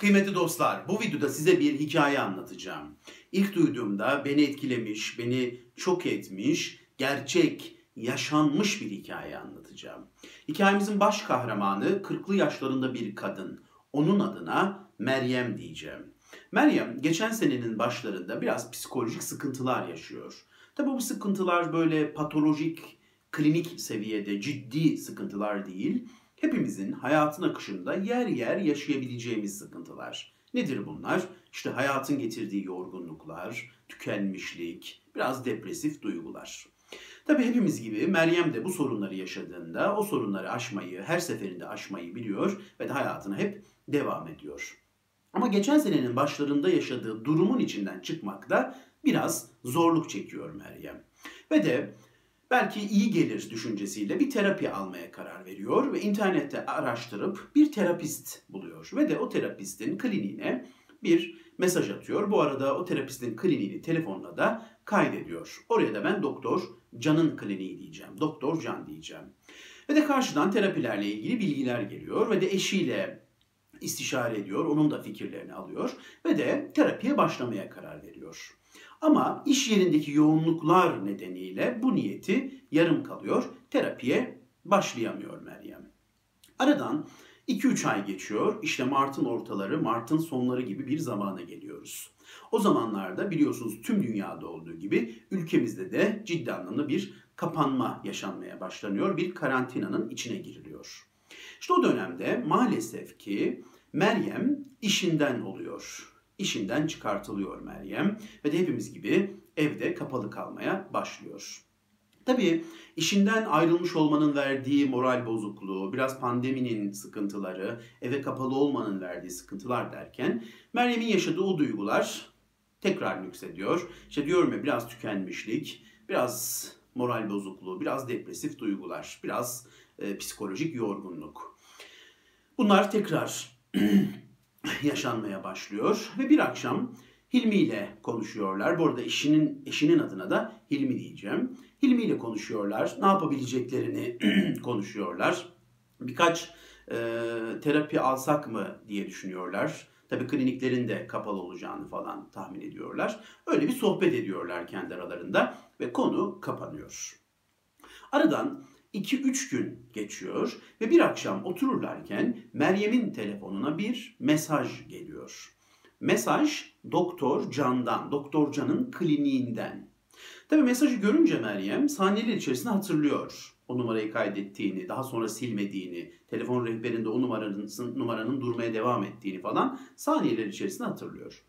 Kıymetli dostlar, bu videoda size bir hikaye anlatacağım. İlk duyduğumda beni etkilemiş, beni şok etmiş, gerçek, yaşanmış bir hikaye anlatacağım. Hikayemizin baş kahramanı 40'lı yaşlarında bir kadın. Onun adına Meryem diyeceğim. Meryem geçen senenin başlarında biraz psikolojik sıkıntılar yaşıyor. Tabi bu sıkıntılar böyle patolojik, klinik seviyede ciddi sıkıntılar değil hepimizin hayatın akışında yer yer yaşayabileceğimiz sıkıntılar. Nedir bunlar? İşte hayatın getirdiği yorgunluklar, tükenmişlik, biraz depresif duygular. Tabii hepimiz gibi Meryem de bu sorunları yaşadığında o sorunları aşmayı, her seferinde aşmayı biliyor ve de hayatına hep devam ediyor. Ama geçen senenin başlarında yaşadığı durumun içinden çıkmakta biraz zorluk çekiyor Meryem. Ve de belki iyi gelir düşüncesiyle bir terapi almaya karar veriyor ve internette araştırıp bir terapist buluyor. Ve de o terapistin kliniğine bir mesaj atıyor. Bu arada o terapistin kliniğini telefonla da kaydediyor. Oraya da ben Doktor Can'ın kliniği diyeceğim. Doktor Can diyeceğim. Ve de karşıdan terapilerle ilgili bilgiler geliyor ve de eşiyle istişare ediyor. Onun da fikirlerini alıyor ve de terapiye başlamaya karar veriyor. Ama iş yerindeki yoğunluklar nedeniyle bu niyeti yarım kalıyor. Terapiye başlayamıyor Meryem. Aradan 2-3 ay geçiyor. İşte Mart'ın ortaları, Mart'ın sonları gibi bir zamana geliyoruz. O zamanlarda biliyorsunuz tüm dünyada olduğu gibi ülkemizde de ciddi anlamda bir kapanma yaşanmaya başlanıyor. Bir karantinanın içine giriliyor. İşte o dönemde maalesef ki Meryem işinden oluyor işinden çıkartılıyor Meryem ve de hepimiz gibi evde kapalı kalmaya başlıyor. Tabii işinden ayrılmış olmanın verdiği moral bozukluğu, biraz pandeminin sıkıntıları, eve kapalı olmanın verdiği sıkıntılar derken Meryem'in yaşadığı o duygular tekrar yükseliyor. İşte diyorum ya biraz tükenmişlik, biraz moral bozukluğu, biraz depresif duygular, biraz e, psikolojik yorgunluk. Bunlar tekrar yaşanmaya başlıyor ve bir akşam Hilmi ile konuşuyorlar. Bu arada eşinin eşinin adına da Hilmi diyeceğim. Hilmi ile konuşuyorlar. Ne yapabileceklerini konuşuyorlar. Birkaç e, terapi alsak mı diye düşünüyorlar. Tabii kliniklerin de kapalı olacağını falan tahmin ediyorlar. Öyle bir sohbet ediyorlar kendi aralarında ve konu kapanıyor. Aradan 2-3 gün geçiyor ve bir akşam otururlarken Meryem'in telefonuna bir mesaj geliyor. Mesaj Doktor Can'dan, Doktor Can'ın kliniğinden. Tabi mesajı görünce Meryem saniyeler içerisinde hatırlıyor o numarayı kaydettiğini, daha sonra silmediğini, telefon rehberinde o numaranın, numaranın durmaya devam ettiğini falan saniyeler içerisinde hatırlıyor.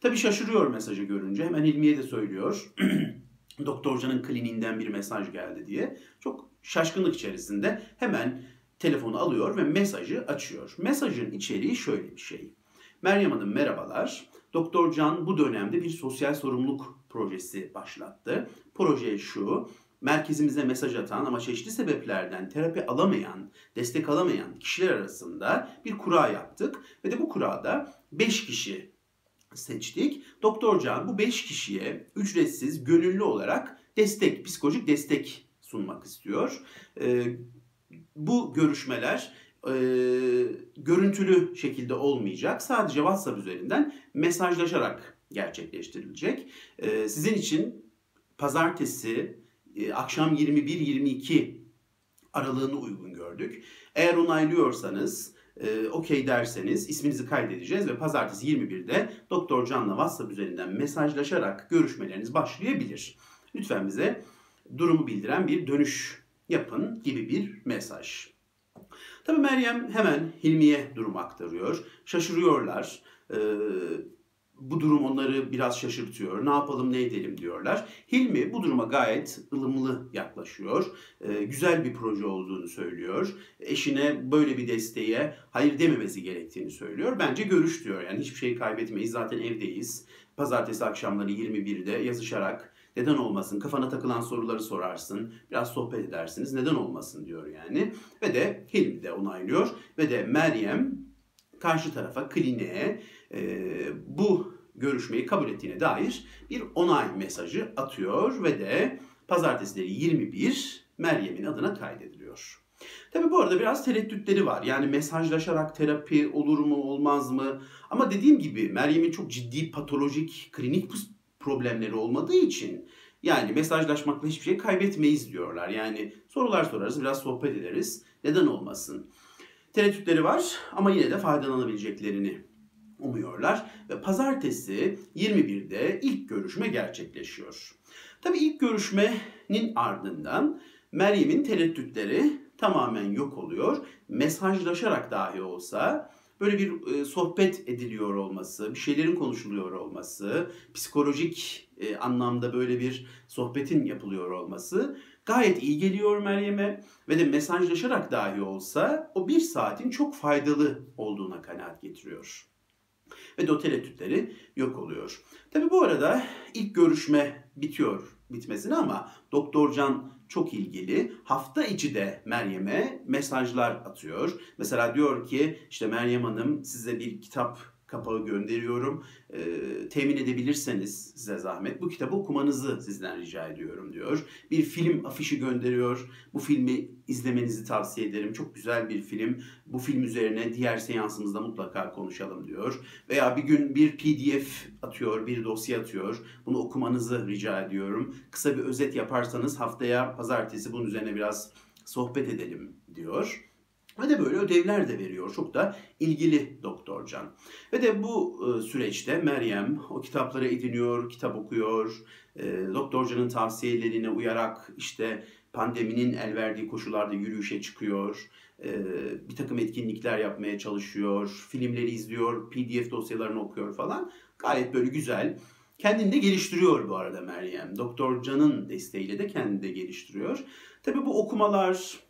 Tabi şaşırıyor mesajı görünce. Hemen Hilmi'ye de söylüyor. Doktor Can'ın kliniğinden bir mesaj geldi diye. Çok şaşkınlık içerisinde hemen telefonu alıyor ve mesajı açıyor. Mesajın içeriği şöyle bir şey. Meryem Hanım merhabalar. Doktor Can bu dönemde bir sosyal sorumluluk projesi başlattı. Proje şu, merkezimize mesaj atan ama çeşitli sebeplerden terapi alamayan, destek alamayan kişiler arasında bir kura yaptık. Ve de bu kurada 5 kişi seçtik. Doktor Can bu 5 kişiye ücretsiz, gönüllü olarak destek, psikolojik destek sunmak istiyor. E, bu görüşmeler e, görüntülü şekilde olmayacak. Sadece WhatsApp üzerinden mesajlaşarak gerçekleştirilecek. E, sizin için pazartesi e, akşam 21-22 aralığını uygun gördük. Eğer onaylıyorsanız e, okey derseniz isminizi kaydedeceğiz ve pazartesi 21'de Doktor Can'la WhatsApp üzerinden mesajlaşarak görüşmeleriniz başlayabilir. Lütfen bize durumu bildiren bir dönüş yapın gibi bir mesaj. Tabi Meryem hemen Hilmi'ye durumu aktarıyor. Şaşırıyorlar. Ee, bu durum onları biraz şaşırtıyor. Ne yapalım ne edelim diyorlar. Hilmi bu duruma gayet ılımlı yaklaşıyor. Ee, güzel bir proje olduğunu söylüyor. Eşine böyle bir desteğe hayır dememesi gerektiğini söylüyor. Bence görüş diyor. Yani hiçbir şey kaybetmeyiz. Zaten evdeyiz. Pazartesi akşamları 21'de yazışarak neden olmasın? Kafana takılan soruları sorarsın. Biraz sohbet edersiniz. Neden olmasın diyor yani. Ve de Hilmi de onaylıyor. Ve de Meryem karşı tarafa kliniğe e, bu görüşmeyi kabul ettiğine dair bir onay mesajı atıyor ve de pazartesileri 21 Meryem'in adına kaydediliyor. Tabi bu arada biraz tereddütleri var. Yani mesajlaşarak terapi olur mu olmaz mı? Ama dediğim gibi Meryem'in çok ciddi patolojik klinik problemleri olmadığı için yani mesajlaşmakla hiçbir şey kaybetmeyiz diyorlar. Yani sorular sorarız, biraz sohbet ederiz. Neden olmasın? Tereddütleri var ama yine de faydalanabileceklerini umuyorlar. Ve pazartesi 21'de ilk görüşme gerçekleşiyor. Tabii ilk görüşmenin ardından Meryem'in tereddütleri tamamen yok oluyor. Mesajlaşarak dahi olsa böyle bir e, sohbet ediliyor olması, bir şeylerin konuşuluyor olması, psikolojik e, anlamda böyle bir sohbetin yapılıyor olması gayet iyi geliyor Meryem'e ve de mesajlaşarak dahi olsa o bir saatin çok faydalı olduğuna kanaat getiriyor. Ve o tereddütleri yok oluyor. Tabi bu arada ilk görüşme bitiyor bitmesine ama Doktor Can çok ilgili. Hafta içi de Meryem'e mesajlar atıyor. Mesela diyor ki işte Meryem Hanım size bir kitap kapağı gönderiyorum. E, temin edebilirseniz size zahmet bu kitabı okumanızı sizden rica ediyorum diyor. Bir film afişi gönderiyor. Bu filmi izlemenizi tavsiye ederim. Çok güzel bir film. Bu film üzerine diğer seansımızda mutlaka konuşalım diyor. Veya bir gün bir PDF atıyor, bir dosya atıyor. Bunu okumanızı rica ediyorum. Kısa bir özet yaparsanız haftaya pazartesi bunun üzerine biraz sohbet edelim diyor. Ve de böyle ödevler de veriyor. Çok da ilgili Doktor Can. Ve de bu e, süreçte Meryem o kitapları ediniyor, kitap okuyor. E, Doktor Can'ın tavsiyelerine uyarak işte pandeminin el verdiği koşullarda yürüyüşe çıkıyor. E, bir takım etkinlikler yapmaya çalışıyor. Filmleri izliyor, PDF dosyalarını okuyor falan. Gayet böyle güzel. Kendini de geliştiriyor bu arada Meryem. Doktor Can'ın desteğiyle de kendini de geliştiriyor. Tabii bu okumalar,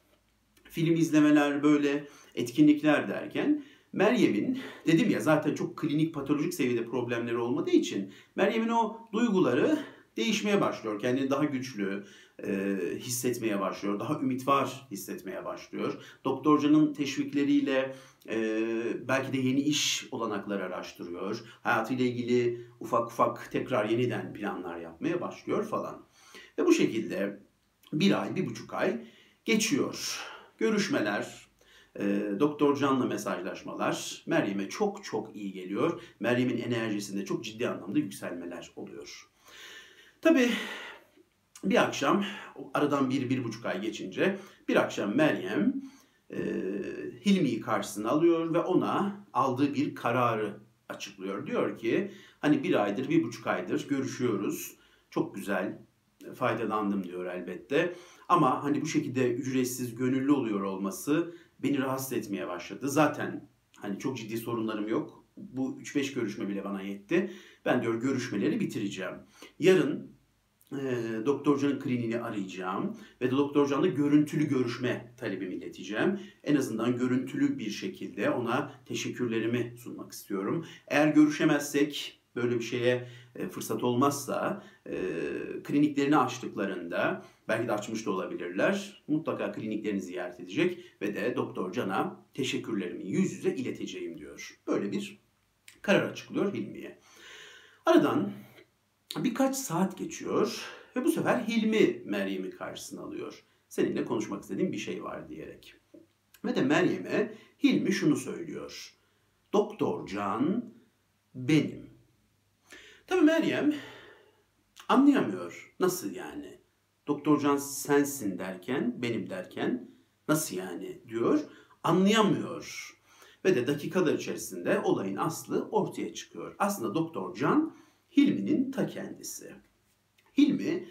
film izlemeler böyle etkinlikler derken Meryem'in dedim ya zaten çok klinik patolojik seviyede problemleri olmadığı için Meryem'in o duyguları değişmeye başlıyor. Kendini daha güçlü e, hissetmeye başlıyor. Daha ümit var hissetmeye başlıyor. Doktorcanın teşvikleriyle e, belki de yeni iş olanakları araştırıyor. Hayatıyla ilgili ufak ufak tekrar yeniden planlar yapmaya başlıyor falan. Ve bu şekilde bir ay, bir buçuk ay geçiyor. Görüşmeler, e, Doktor Can'la mesajlaşmalar Meryem'e çok çok iyi geliyor. Meryem'in enerjisinde çok ciddi anlamda yükselmeler oluyor. Tabi bir akşam aradan bir, bir buçuk ay geçince bir akşam Meryem e, Hilmi'yi karşısına alıyor ve ona aldığı bir kararı açıklıyor. Diyor ki hani bir aydır, bir buçuk aydır görüşüyoruz. Çok güzel, faydalandım diyor elbette. Ama hani bu şekilde ücretsiz, gönüllü oluyor olması beni rahatsız etmeye başladı. Zaten hani çok ciddi sorunlarım yok. Bu 3-5 görüşme bile bana yetti. Ben diyor görüşmeleri bitireceğim. Yarın e, Doktor kliniğini arayacağım ve de Doktor Can'la görüntülü görüşme talebimi ileteceğim. En azından görüntülü bir şekilde ona teşekkürlerimi sunmak istiyorum. Eğer görüşemezsek böyle bir şeye e, fırsat olmazsa e, kliniklerini açtıklarında belki de açmış da olabilirler. Mutlaka kliniklerini ziyaret edecek ve de Doktor Can'a teşekkürlerimi yüz yüze ileteceğim diyor. Böyle bir karar açıklıyor Hilmi'ye. Aradan birkaç saat geçiyor ve bu sefer Hilmi Meryem'i karşısına alıyor. Seninle konuşmak istediğim bir şey var diyerek. Ve de Meryem'e Hilmi şunu söylüyor. Doktor Can benim. Tabii Meryem anlayamıyor. Nasıl yani? Doktor Can sensin derken, benim derken nasıl yani diyor. Anlayamıyor. Ve de dakikalar içerisinde olayın aslı ortaya çıkıyor. Aslında Doktor Can Hilmi'nin ta kendisi. Hilmi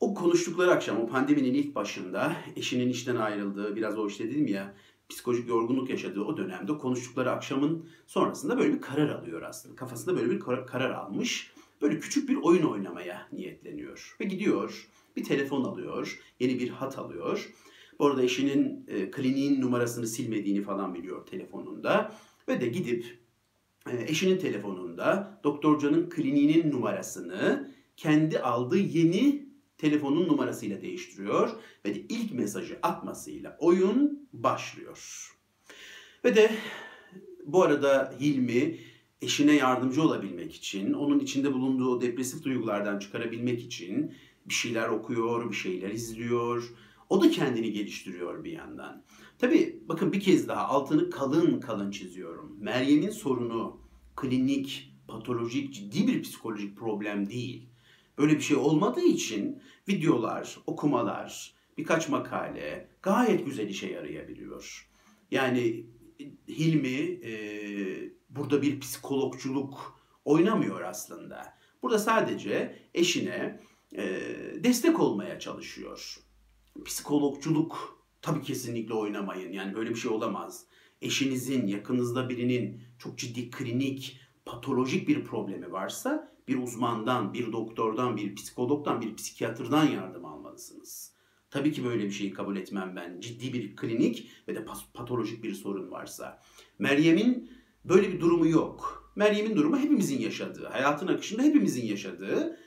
o konuştukları akşam, o pandeminin ilk başında eşinin işten ayrıldığı, biraz o işte dedim ya psikolojik yorgunluk yaşadığı o dönemde konuştukları akşamın sonrasında böyle bir karar alıyor aslında. Kafasında böyle bir karar almış. Böyle küçük bir oyun oynamaya niyetleniyor. Ve gidiyor bir telefon alıyor, yeni bir hat alıyor. Bu arada eşinin e, kliniğin numarasını silmediğini falan biliyor telefonunda. Ve de gidip e, eşinin telefonunda Doktor Can'ın kliniğinin numarasını kendi aldığı yeni telefonun numarasıyla değiştiriyor ve de ilk mesajı atmasıyla oyun başlıyor. Ve de bu arada Hilmi eşine yardımcı olabilmek için, onun içinde bulunduğu depresif duygulardan çıkarabilmek için bir şeyler okuyor, bir şeyler izliyor. O da kendini geliştiriyor bir yandan. Tabii bakın bir kez daha altını kalın kalın çiziyorum. Meryem'in sorunu klinik, patolojik, ciddi bir psikolojik problem değil. Böyle bir şey olmadığı için videolar, okumalar, birkaç makale gayet güzel işe yarayabiliyor. Yani Hilmi e, burada bir psikologculuk oynamıyor aslında. Burada sadece eşine e, destek olmaya çalışıyor. Psikologculuk tabii kesinlikle oynamayın. Yani böyle bir şey olamaz. Eşinizin, yakınızda birinin çok ciddi klinik, patolojik bir problemi varsa bir uzmandan, bir doktordan, bir psikologdan, bir psikiyatrdan yardım almalısınız. Tabii ki böyle bir şeyi kabul etmem ben. Ciddi bir klinik ve de patolojik bir sorun varsa. Meryem'in böyle bir durumu yok. Meryem'in durumu hepimizin yaşadığı, hayatın akışında hepimizin yaşadığı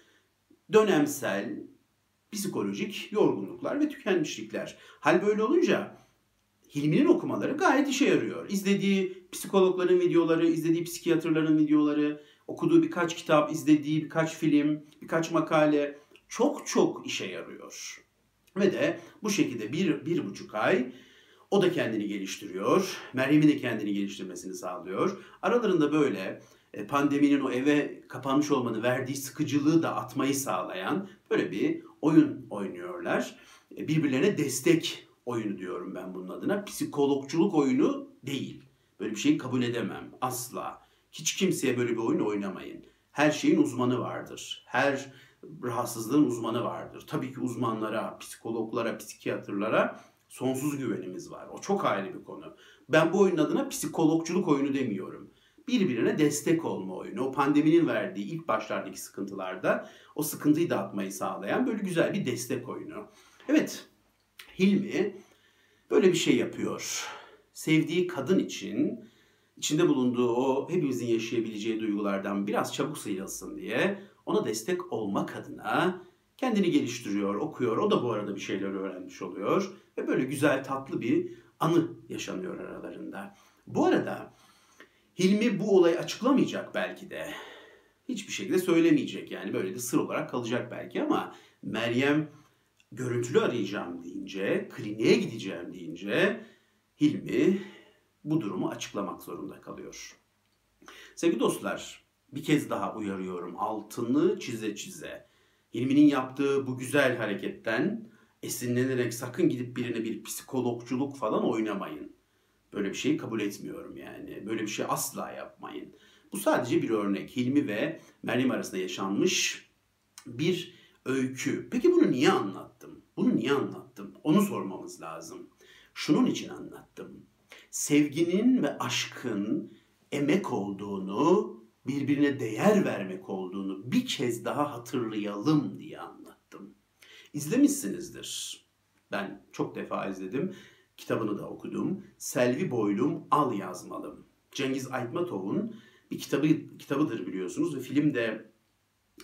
dönemsel psikolojik yorgunluklar ve tükenmişlikler. Hal böyle olunca Hilmi'nin okumaları gayet işe yarıyor. İzlediği psikologların videoları, izlediği psikiyatrların videoları, okuduğu birkaç kitap, izlediği birkaç film, birkaç makale çok çok işe yarıyor. Ve de bu şekilde bir, bir buçuk ay o da kendini geliştiriyor. Meryem'in de kendini geliştirmesini sağlıyor. Aralarında böyle e, pandeminin o eve kapanmış olmanın verdiği sıkıcılığı da atmayı sağlayan böyle bir oyun oynuyorlar. E, birbirlerine destek oyunu diyorum ben bunun adına. Psikologculuk oyunu değil. Böyle bir şeyi kabul edemem asla. Hiç kimseye böyle bir oyun oynamayın. Her şeyin uzmanı vardır. Her rahatsızlığın uzmanı vardır. Tabii ki uzmanlara, psikologlara, psikiyatrlara sonsuz güvenimiz var. O çok ayrı bir konu. Ben bu oyunun adına psikologculuk oyunu demiyorum. Birbirine destek olma oyunu. O pandeminin verdiği ilk başlardaki sıkıntılarda o sıkıntıyı dağıtmayı sağlayan böyle güzel bir destek oyunu. Evet, Hilmi böyle bir şey yapıyor. Sevdiği kadın için içinde bulunduğu o hepimizin yaşayabileceği duygulardan biraz çabuk sıyrılsın diye ona destek olmak adına kendini geliştiriyor, okuyor. O da bu arada bir şeyler öğrenmiş oluyor ve böyle güzel tatlı bir anı yaşanıyor aralarında. Bu arada Hilmi bu olayı açıklamayacak belki de. Hiçbir şekilde söylemeyecek yani böyle de sır olarak kalacak belki ama Meryem görüntülü arayacağım deyince, kliniğe gideceğim deyince Hilmi bu durumu açıklamak zorunda kalıyor. Sevgili dostlar, bir kez daha uyarıyorum. Altını çize çize. Hilmi'nin yaptığı bu güzel hareketten esinlenerek sakın gidip birine bir psikologculuk falan oynamayın. Böyle bir şeyi kabul etmiyorum yani. Böyle bir şey asla yapmayın. Bu sadece bir örnek. Hilmi ve Meryem arasında yaşanmış bir öykü. Peki bunu niye anlattım? Bunu niye anlattım? Onu sormamız lazım. Şunun için anlattım. Sevginin ve aşkın emek olduğunu, birbirine değer vermek olduğunu bir kez daha hatırlayalım diye anlattım. İzlemişsinizdir. Ben çok defa izledim. Kitabını da okudum. Selvi Boylum Al Yazmalım. Cengiz Aytmatov'un bir kitabı kitabıdır biliyorsunuz ve film de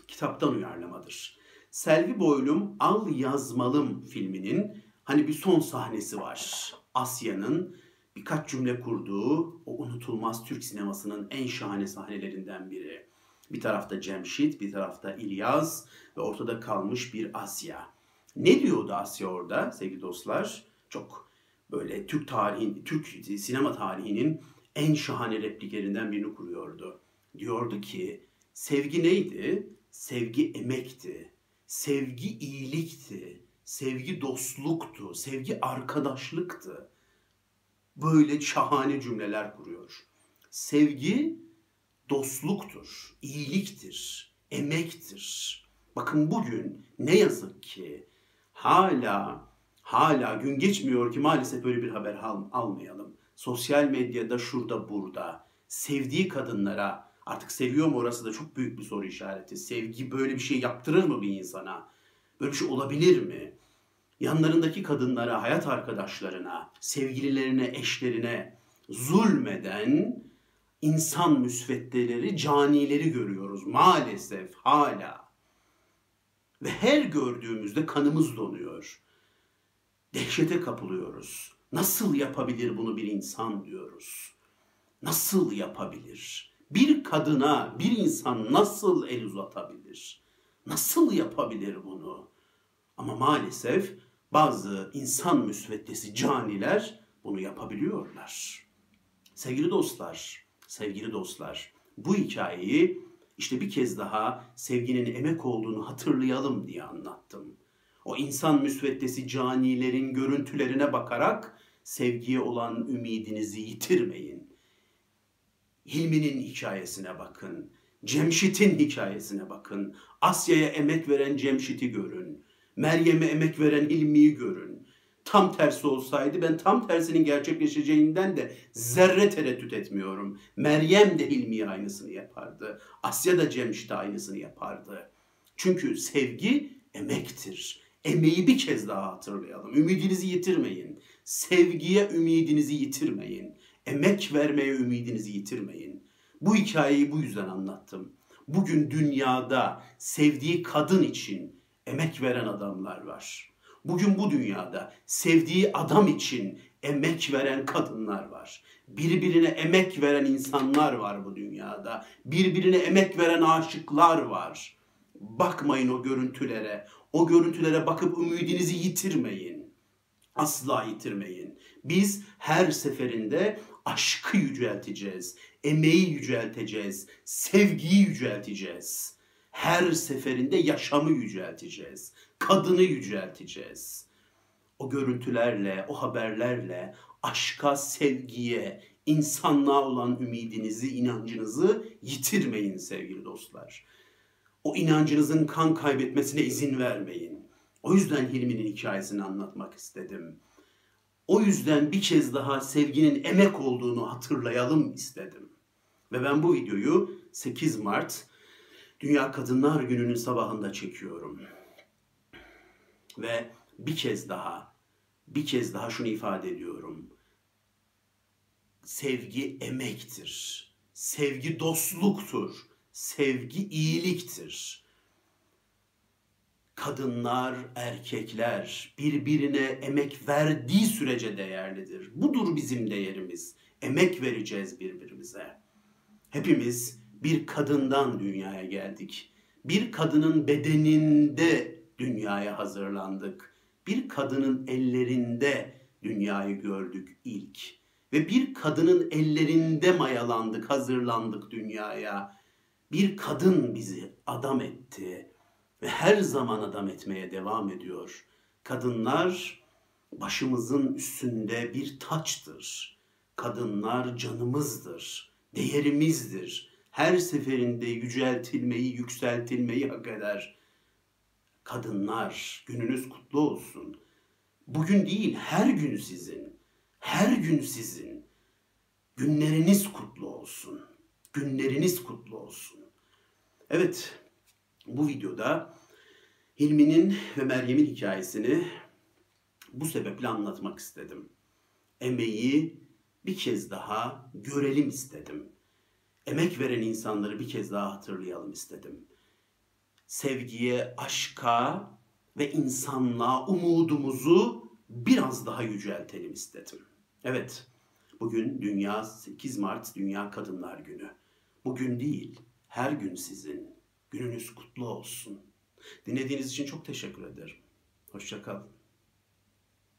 kitaptan uyarlamadır. Selvi Boylum Al Yazmalım filminin hani bir son sahnesi var. Asya'nın birkaç cümle kurduğu o unutulmaz Türk sinemasının en şahane sahnelerinden biri. Bir tarafta Cemşit, bir tarafta İlyas ve ortada kalmış bir Asya. Ne diyordu Asya orada sevgili dostlar? Çok böyle Türk tarihin, Türk sinema tarihinin en şahane repliklerinden birini kuruyordu. Diyordu ki sevgi neydi? Sevgi emekti. Sevgi iyilikti. Sevgi dostluktu. Sevgi arkadaşlıktı. Böyle şahane cümleler kuruyor. Sevgi dostluktur, iyiliktir, emektir. Bakın bugün ne yazık ki hala hala gün geçmiyor ki maalesef böyle bir haber al, almayalım. Sosyal medyada şurada burada sevdiği kadınlara artık seviyor mu orası da çok büyük bir soru işareti. Sevgi böyle bir şey yaptırır mı bir insana? Böyle bir şey olabilir mi? Yanlarındaki kadınlara, hayat arkadaşlarına, sevgililerine, eşlerine zulmeden insan müsveddeleri, canileri görüyoruz maalesef hala. Ve her gördüğümüzde kanımız donuyor. Dehşete kapılıyoruz. Nasıl yapabilir bunu bir insan diyoruz. Nasıl yapabilir? Bir kadına bir insan nasıl el uzatabilir? Nasıl yapabilir bunu? Ama maalesef bazı insan müsveddesi caniler bunu yapabiliyorlar. Sevgili dostlar, sevgili dostlar, bu hikayeyi işte bir kez daha sevginin emek olduğunu hatırlayalım diye anlattım. O insan müsveddesi canilerin görüntülerine bakarak sevgiye olan ümidinizi yitirmeyin. Hilmi'nin hikayesine bakın. Cemşit'in hikayesine bakın. Asya'ya emek veren Cemşit'i görün. Meryem'e emek veren Hilmi'yi görün. Tam tersi olsaydı ben tam tersinin gerçekleşeceğinden de zerre tereddüt etmiyorum. Meryem de Hilmi'ye aynısını yapardı. Asya da Cemşit'e aynısını yapardı. Çünkü sevgi emektir. Emeği bir kez daha hatırlayalım. Ümidinizi yitirmeyin. Sevgiye ümidinizi yitirmeyin. Emek vermeye ümidinizi yitirmeyin. Bu hikayeyi bu yüzden anlattım. Bugün dünyada sevdiği kadın için emek veren adamlar var. Bugün bu dünyada sevdiği adam için emek veren kadınlar var. Birbirine emek veren insanlar var bu dünyada. Birbirine emek veren aşıklar var. Bakmayın o görüntülere. O görüntülere bakıp ümidinizi yitirmeyin. Asla yitirmeyin. Biz her seferinde aşkı yücelteceğiz, emeği yücelteceğiz, sevgiyi yücelteceğiz. Her seferinde yaşamı yücelteceğiz, kadını yücelteceğiz. O görüntülerle, o haberlerle aşka, sevgiye, insanlığa olan ümidinizi, inancınızı yitirmeyin sevgili dostlar. O inancınızın kan kaybetmesine izin vermeyin. O yüzden Hilmi'nin hikayesini anlatmak istedim. O yüzden bir kez daha sevginin emek olduğunu hatırlayalım istedim. Ve ben bu videoyu 8 Mart Dünya Kadınlar Günü'nün sabahında çekiyorum. Ve bir kez daha, bir kez daha şunu ifade ediyorum. Sevgi emektir. Sevgi dostluktur. Sevgi iyiliktir kadınlar, erkekler birbirine emek verdiği sürece değerlidir. Budur bizim değerimiz. Emek vereceğiz birbirimize. Hepimiz bir kadından dünyaya geldik. Bir kadının bedeninde dünyaya hazırlandık. Bir kadının ellerinde dünyayı gördük ilk. Ve bir kadının ellerinde mayalandık, hazırlandık dünyaya. Bir kadın bizi adam etti ve her zaman adam etmeye devam ediyor. Kadınlar başımızın üstünde bir taçtır. Kadınlar canımızdır, değerimizdir. Her seferinde yüceltilmeyi, yükseltilmeyi hak eder. Kadınlar gününüz kutlu olsun. Bugün değil, her gün sizin. Her gün sizin. Günleriniz kutlu olsun. Günleriniz kutlu olsun. Evet, bu videoda Hilmi'nin ve Meryem'in hikayesini bu sebeple anlatmak istedim. Emeği bir kez daha görelim istedim. Emek veren insanları bir kez daha hatırlayalım istedim. Sevgiye, aşka ve insanlığa umudumuzu biraz daha yüceltelim istedim. Evet, bugün Dünya 8 Mart Dünya Kadınlar Günü. Bugün değil, her gün sizin Gününüz kutlu olsun. Dinlediğiniz için çok teşekkür ederim. Hoşçakalın.